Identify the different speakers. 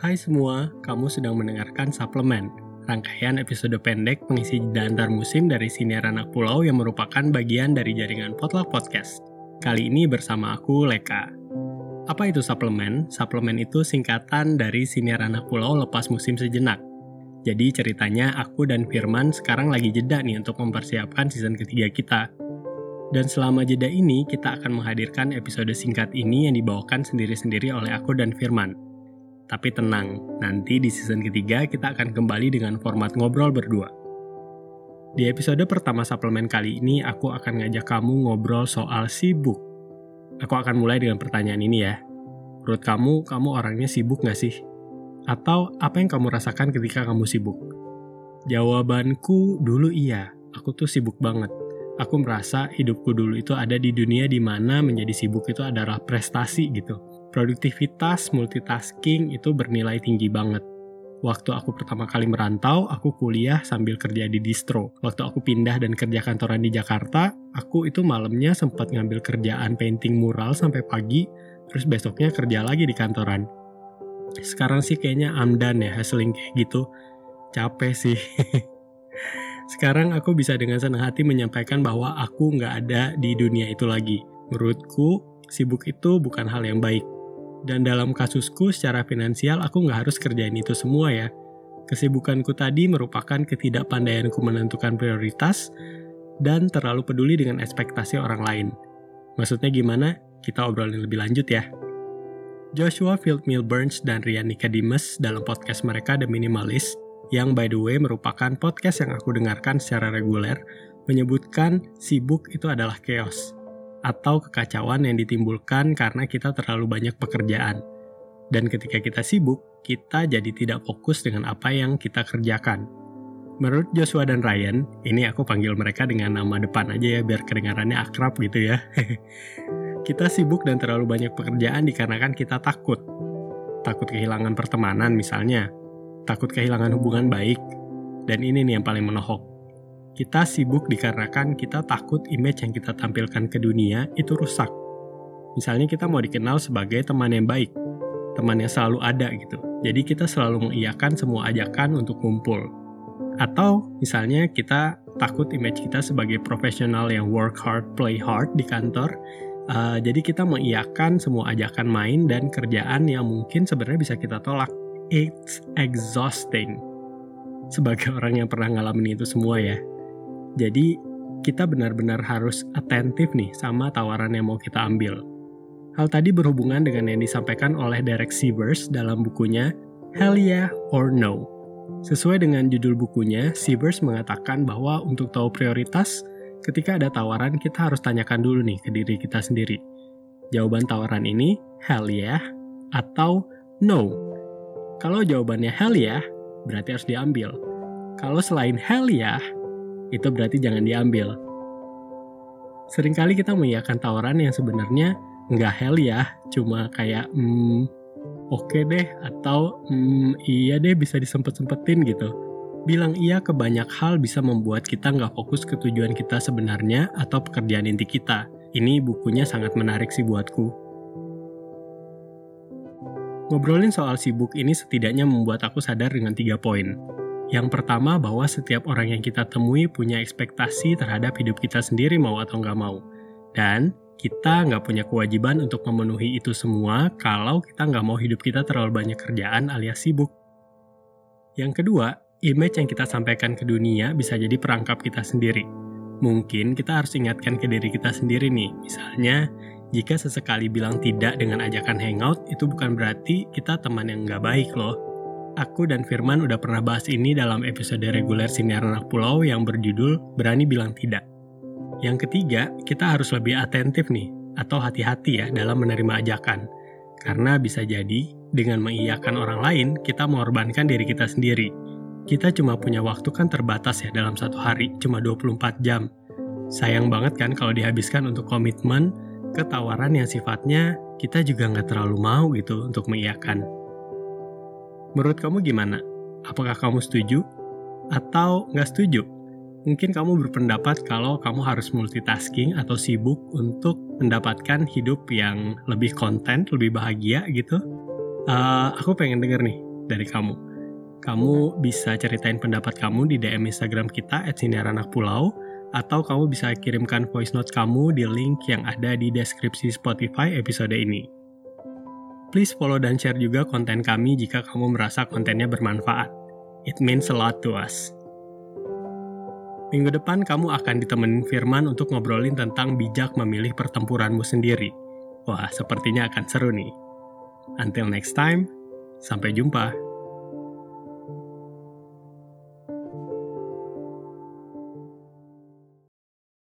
Speaker 1: Hai semua, kamu sedang mendengarkan Suplemen, rangkaian episode pendek pengisi jeda antar musim dari Siniar Anak Pulau yang merupakan bagian dari jaringan Potluck Podcast. Kali ini bersama aku, Leka. Apa itu suplemen? Suplemen itu singkatan dari Siniar Anak Pulau lepas musim sejenak. Jadi ceritanya aku dan Firman sekarang lagi jeda nih untuk mempersiapkan season ketiga kita. Dan selama jeda ini, kita akan menghadirkan episode singkat ini yang dibawakan sendiri-sendiri oleh aku dan Firman. Tapi tenang, nanti di season ketiga kita akan kembali dengan format ngobrol berdua. Di episode pertama suplemen kali ini, aku akan ngajak kamu ngobrol soal sibuk. Aku akan mulai dengan pertanyaan ini ya. Menurut kamu, kamu orangnya sibuk gak sih? Atau apa yang kamu rasakan ketika kamu sibuk? Jawabanku dulu iya, aku tuh sibuk banget. Aku merasa hidupku dulu itu ada di dunia di mana menjadi sibuk itu adalah prestasi gitu produktivitas multitasking itu bernilai tinggi banget. Waktu aku pertama kali merantau, aku kuliah sambil kerja di distro. Waktu aku pindah dan kerja kantoran di Jakarta, aku itu malamnya sempat ngambil kerjaan painting mural sampai pagi, terus besoknya kerja lagi di kantoran. Sekarang sih kayaknya amdan ya hustling kayak gitu. Capek sih. Sekarang aku bisa dengan senang hati menyampaikan bahwa aku nggak ada di dunia itu lagi. Menurutku, sibuk itu bukan hal yang baik dan dalam kasusku secara finansial aku nggak harus kerjain itu semua ya. Kesibukanku tadi merupakan ketidakpandaianku menentukan prioritas dan terlalu peduli dengan ekspektasi orang lain. Maksudnya gimana? Kita obrolin lebih lanjut ya. Joshua Fieldmill Burns dan Rian Nicodemus dalam podcast mereka The Minimalist, yang by the way merupakan podcast yang aku dengarkan secara reguler, menyebutkan sibuk itu adalah chaos atau kekacauan yang ditimbulkan karena kita terlalu banyak pekerjaan. Dan ketika kita sibuk, kita jadi tidak fokus dengan apa yang kita kerjakan. Menurut Joshua dan Ryan, ini aku panggil mereka dengan nama depan aja ya biar kedengarannya akrab gitu ya. kita sibuk dan terlalu banyak pekerjaan dikarenakan kita takut. Takut kehilangan pertemanan misalnya, takut kehilangan hubungan baik, dan ini nih yang paling menohok kita sibuk dikarenakan kita takut image yang kita tampilkan ke dunia itu rusak. Misalnya kita mau dikenal sebagai teman yang baik, teman yang selalu ada gitu. Jadi kita selalu mengiyakan semua ajakan untuk kumpul. Atau misalnya kita takut image kita sebagai profesional yang work hard, play hard di kantor. Uh, jadi kita mengiyakan semua ajakan main dan kerjaan yang mungkin sebenarnya bisa kita tolak. It's exhausting. Sebagai orang yang pernah ngalamin itu semua ya, jadi kita benar-benar harus atentif nih sama tawaran yang mau kita ambil. Hal tadi berhubungan dengan yang disampaikan oleh Derek Sivers dalam bukunya Hell Yeah or No. Sesuai dengan judul bukunya, Sivers mengatakan bahwa untuk tahu prioritas, ketika ada tawaran kita harus tanyakan dulu nih ke diri kita sendiri. Jawaban tawaran ini hell yeah atau no. Kalau jawabannya hell yeah, berarti harus diambil. Kalau selain hell yeah, itu berarti jangan diambil. Seringkali kita mengiyakan tawaran yang sebenarnya nggak hell ya, cuma kayak hmm, oke okay deh atau hmm, iya deh bisa disempet-sempetin gitu. Bilang iya ke banyak hal bisa membuat kita nggak fokus ke tujuan kita sebenarnya atau pekerjaan inti kita. Ini bukunya sangat menarik sih buatku. Ngobrolin soal sibuk ini setidaknya membuat aku sadar dengan tiga poin. Yang pertama bahwa setiap orang yang kita temui punya ekspektasi terhadap hidup kita sendiri mau atau nggak mau. Dan kita nggak punya kewajiban untuk memenuhi itu semua kalau kita nggak mau hidup kita terlalu banyak kerjaan alias sibuk. Yang kedua, image yang kita sampaikan ke dunia bisa jadi perangkap kita sendiri. Mungkin kita harus ingatkan ke diri kita sendiri nih, misalnya jika sesekali bilang tidak dengan ajakan hangout, itu bukan berarti kita teman yang nggak baik loh aku dan Firman udah pernah bahas ini dalam episode reguler Siniar Anak Pulau yang berjudul Berani Bilang Tidak. Yang ketiga, kita harus lebih atentif nih, atau hati-hati ya dalam menerima ajakan. Karena bisa jadi, dengan mengiyakan orang lain, kita mengorbankan diri kita sendiri. Kita cuma punya waktu kan terbatas ya dalam satu hari, cuma 24 jam. Sayang banget kan kalau dihabiskan untuk komitmen, ketawaran yang sifatnya kita juga nggak terlalu mau gitu untuk mengiyakan. Menurut kamu gimana? Apakah kamu setuju atau nggak setuju? Mungkin kamu berpendapat kalau kamu harus multitasking atau sibuk untuk mendapatkan hidup yang lebih konten, lebih bahagia gitu. Uh, aku pengen denger nih, dari kamu. Kamu bisa ceritain pendapat kamu di DM Instagram kita at Pulau, atau kamu bisa kirimkan voice note kamu di link yang ada di deskripsi Spotify episode ini. Please follow dan share juga konten kami jika kamu merasa kontennya bermanfaat. It means a lot to us. Minggu depan kamu akan ditemenin Firman untuk ngobrolin tentang bijak memilih pertempuranmu sendiri. Wah, sepertinya akan seru nih. Until next time, sampai jumpa.